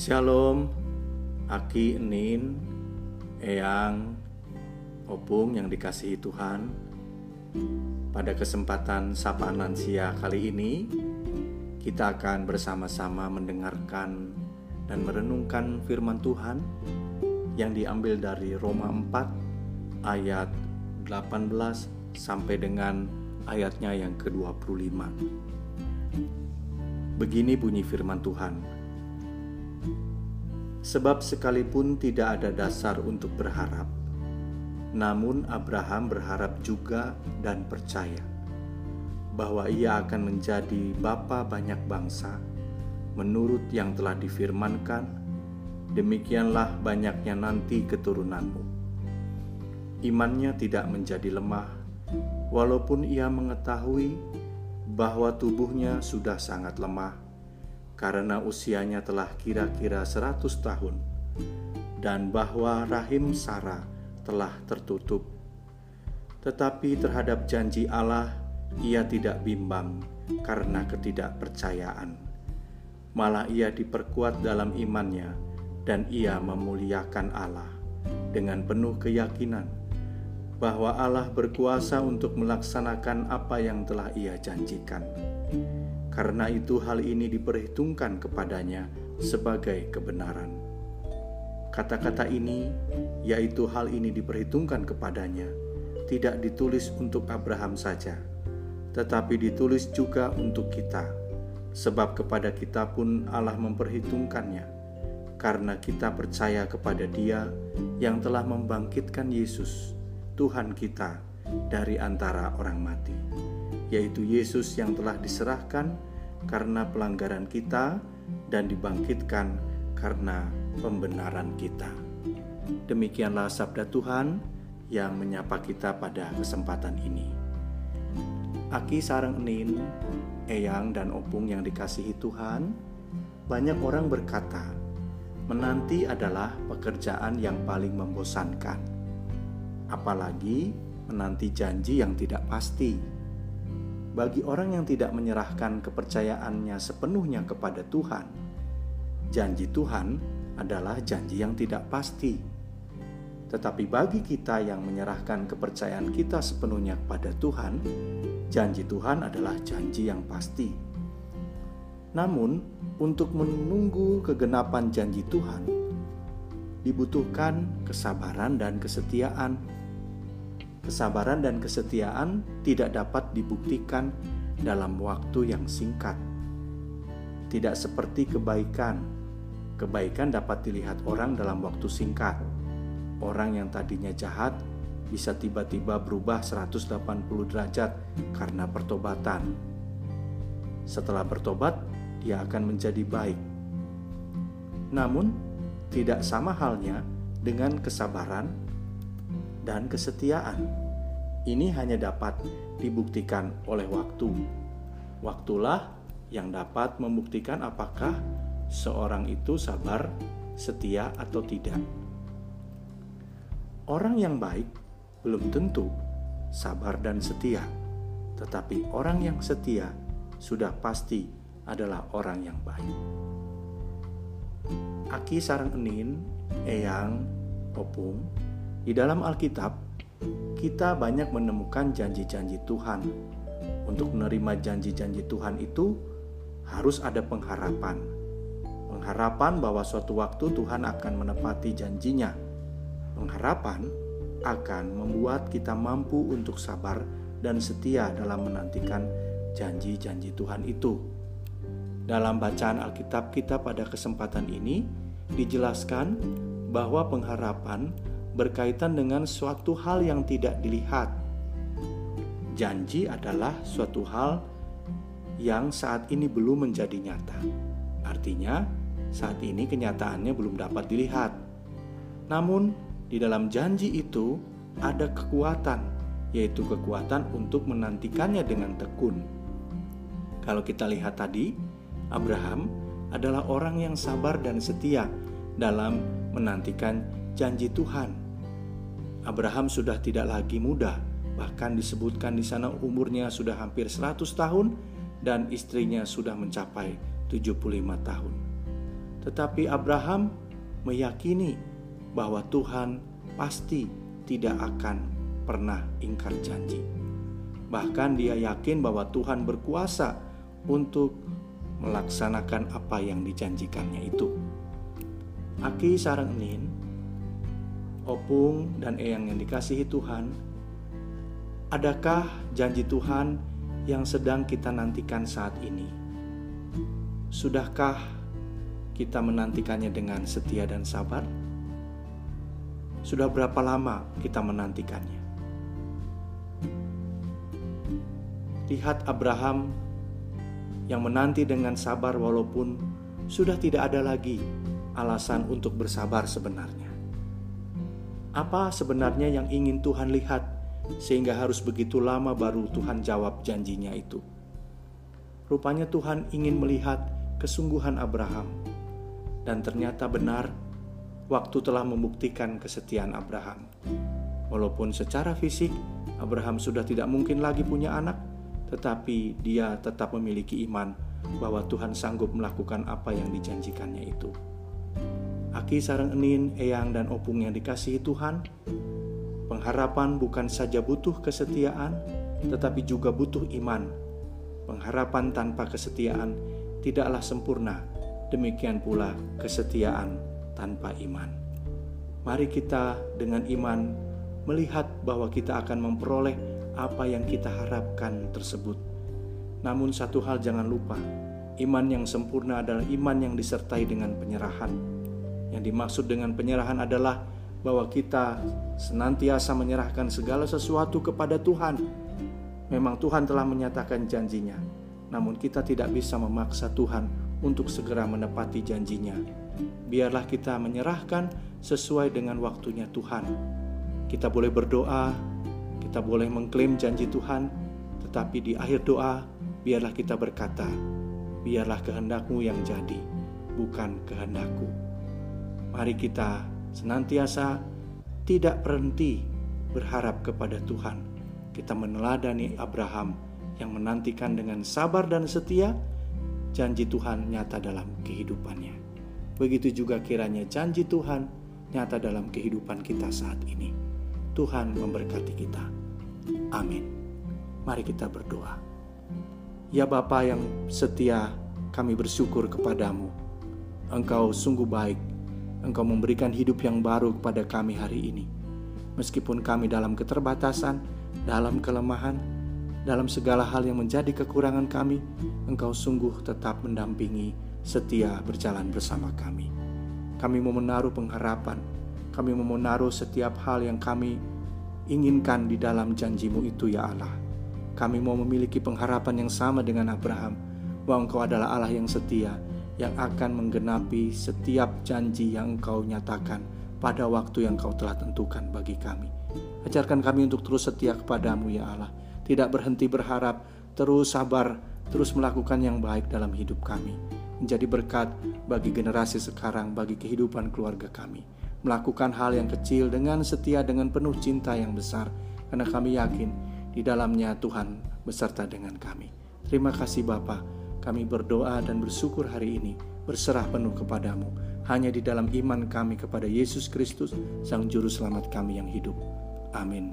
Shalom, Aki, Enin, Eyang, Opung yang dikasihi Tuhan. Pada kesempatan sapaan lansia kali ini, kita akan bersama-sama mendengarkan dan merenungkan firman Tuhan yang diambil dari Roma 4 ayat 18 sampai dengan ayatnya yang ke-25. Begini bunyi firman Tuhan. Sebab sekalipun tidak ada dasar untuk berharap, namun Abraham berharap juga dan percaya bahwa ia akan menjadi bapa banyak bangsa menurut yang telah difirmankan, demikianlah banyaknya nanti keturunanmu. Imannya tidak menjadi lemah, walaupun ia mengetahui bahwa tubuhnya sudah sangat lemah karena usianya telah kira-kira 100 tahun dan bahwa rahim Sarah telah tertutup. Tetapi terhadap janji Allah ia tidak bimbang karena ketidakpercayaan. Malah ia diperkuat dalam imannya dan ia memuliakan Allah dengan penuh keyakinan bahwa Allah berkuasa untuk melaksanakan apa yang telah ia janjikan. Karena itu, hal ini diperhitungkan kepadanya sebagai kebenaran. Kata-kata ini, yaitu hal ini diperhitungkan kepadanya, tidak ditulis untuk Abraham saja, tetapi ditulis juga untuk kita, sebab kepada kita pun Allah memperhitungkannya, karena kita percaya kepada Dia yang telah membangkitkan Yesus, Tuhan kita, dari antara orang mati yaitu Yesus yang telah diserahkan karena pelanggaran kita dan dibangkitkan karena pembenaran kita. Demikianlah sabda Tuhan yang menyapa kita pada kesempatan ini. Aki sarang enin, eyang dan opung yang dikasihi Tuhan, banyak orang berkata, menanti adalah pekerjaan yang paling membosankan. Apalagi menanti janji yang tidak pasti bagi orang yang tidak menyerahkan kepercayaannya sepenuhnya kepada Tuhan, janji Tuhan adalah janji yang tidak pasti. Tetapi bagi kita yang menyerahkan kepercayaan kita sepenuhnya kepada Tuhan, janji Tuhan adalah janji yang pasti. Namun, untuk menunggu kegenapan janji Tuhan, dibutuhkan kesabaran dan kesetiaan kesabaran dan kesetiaan tidak dapat dibuktikan dalam waktu yang singkat. Tidak seperti kebaikan. Kebaikan dapat dilihat orang dalam waktu singkat. Orang yang tadinya jahat bisa tiba-tiba berubah 180 derajat karena pertobatan. Setelah bertobat, dia akan menjadi baik. Namun, tidak sama halnya dengan kesabaran dan kesetiaan. Ini hanya dapat dibuktikan oleh waktu. Waktulah yang dapat membuktikan apakah seorang itu sabar, setia, atau tidak. Orang yang baik belum tentu sabar dan setia, tetapi orang yang setia sudah pasti adalah orang yang baik. Aki sarang enin, eyang, opung, di dalam Alkitab, kita banyak menemukan janji-janji Tuhan. Untuk menerima janji-janji Tuhan itu harus ada pengharapan. Pengharapan bahwa suatu waktu Tuhan akan menepati janjinya. Pengharapan akan membuat kita mampu untuk sabar dan setia dalam menantikan janji-janji Tuhan itu. Dalam bacaan Alkitab kita pada kesempatan ini dijelaskan bahwa pengharapan berkaitan dengan suatu hal yang tidak dilihat. Janji adalah suatu hal yang saat ini belum menjadi nyata. Artinya, saat ini kenyataannya belum dapat dilihat. Namun, di dalam janji itu ada kekuatan, yaitu kekuatan untuk menantikannya dengan tekun. Kalau kita lihat tadi, Abraham adalah orang yang sabar dan setia dalam menantikan janji Tuhan. Abraham sudah tidak lagi muda, bahkan disebutkan di sana umurnya sudah hampir 100 tahun dan istrinya sudah mencapai 75 tahun. tetapi Abraham meyakini bahwa Tuhan pasti tidak akan pernah ingkar janji. Bahkan dia yakin bahwa Tuhan berkuasa untuk melaksanakan apa yang dijanjikannya itu. Aki sarang opung dan eyang yang dikasihi Tuhan, adakah janji Tuhan yang sedang kita nantikan saat ini? Sudahkah kita menantikannya dengan setia dan sabar? Sudah berapa lama kita menantikannya? Lihat Abraham yang menanti dengan sabar walaupun sudah tidak ada lagi alasan untuk bersabar sebenarnya. Apa sebenarnya yang ingin Tuhan lihat sehingga harus begitu lama baru Tuhan jawab janjinya itu? Rupanya Tuhan ingin melihat kesungguhan Abraham dan ternyata benar waktu telah membuktikan kesetiaan Abraham. Walaupun secara fisik Abraham sudah tidak mungkin lagi punya anak, tetapi dia tetap memiliki iman bahwa Tuhan sanggup melakukan apa yang dijanjikannya itu. Aki sarang enin, eyang dan opung yang dikasihi Tuhan, pengharapan bukan saja butuh kesetiaan, tetapi juga butuh iman. Pengharapan tanpa kesetiaan tidaklah sempurna, demikian pula kesetiaan tanpa iman. Mari kita dengan iman melihat bahwa kita akan memperoleh apa yang kita harapkan tersebut. Namun, satu hal jangan lupa: iman yang sempurna adalah iman yang disertai dengan penyerahan. Yang dimaksud dengan penyerahan adalah bahwa kita senantiasa menyerahkan segala sesuatu kepada Tuhan. Memang Tuhan telah menyatakan janjinya, namun kita tidak bisa memaksa Tuhan untuk segera menepati janjinya biarlah kita menyerahkan sesuai dengan waktunya Tuhan. Kita boleh berdoa, kita boleh mengklaim janji Tuhan, tetapi di akhir doa, biarlah kita berkata, biarlah kehendakmu yang jadi, bukan kehendakku. Mari kita senantiasa tidak berhenti berharap kepada Tuhan. Kita meneladani Abraham yang menantikan dengan sabar dan setia janji Tuhan nyata dalam kehidupannya. Begitu juga kiranya janji Tuhan nyata dalam kehidupan kita saat ini. Tuhan memberkati kita. Amin. Mari kita berdoa. Ya Bapa yang setia, kami bersyukur kepadamu. Engkau sungguh baik. Engkau memberikan hidup yang baru kepada kami hari ini. Meskipun kami dalam keterbatasan, dalam kelemahan, dalam segala hal yang menjadi kekurangan kami, Engkau sungguh tetap mendampingi setia berjalan bersama kami. Kami mau menaruh pengharapan, kami mau menaruh setiap hal yang kami inginkan di dalam janjimu itu ya Allah. Kami mau memiliki pengharapan yang sama dengan Abraham, bahwa Engkau adalah Allah yang setia, yang akan menggenapi setiap janji yang Engkau nyatakan pada waktu yang Engkau telah tentukan bagi kami. Ajarkan kami untuk terus setia kepadamu ya Allah, tidak berhenti berharap, terus sabar, terus melakukan yang baik dalam hidup kami menjadi berkat bagi generasi sekarang, bagi kehidupan keluarga kami. Melakukan hal yang kecil dengan setia, dengan penuh cinta yang besar, karena kami yakin di dalamnya Tuhan beserta dengan kami. Terima kasih Bapa, kami berdoa dan bersyukur hari ini, berserah penuh kepadamu, hanya di dalam iman kami kepada Yesus Kristus, Sang Juru Selamat kami yang hidup. Amin.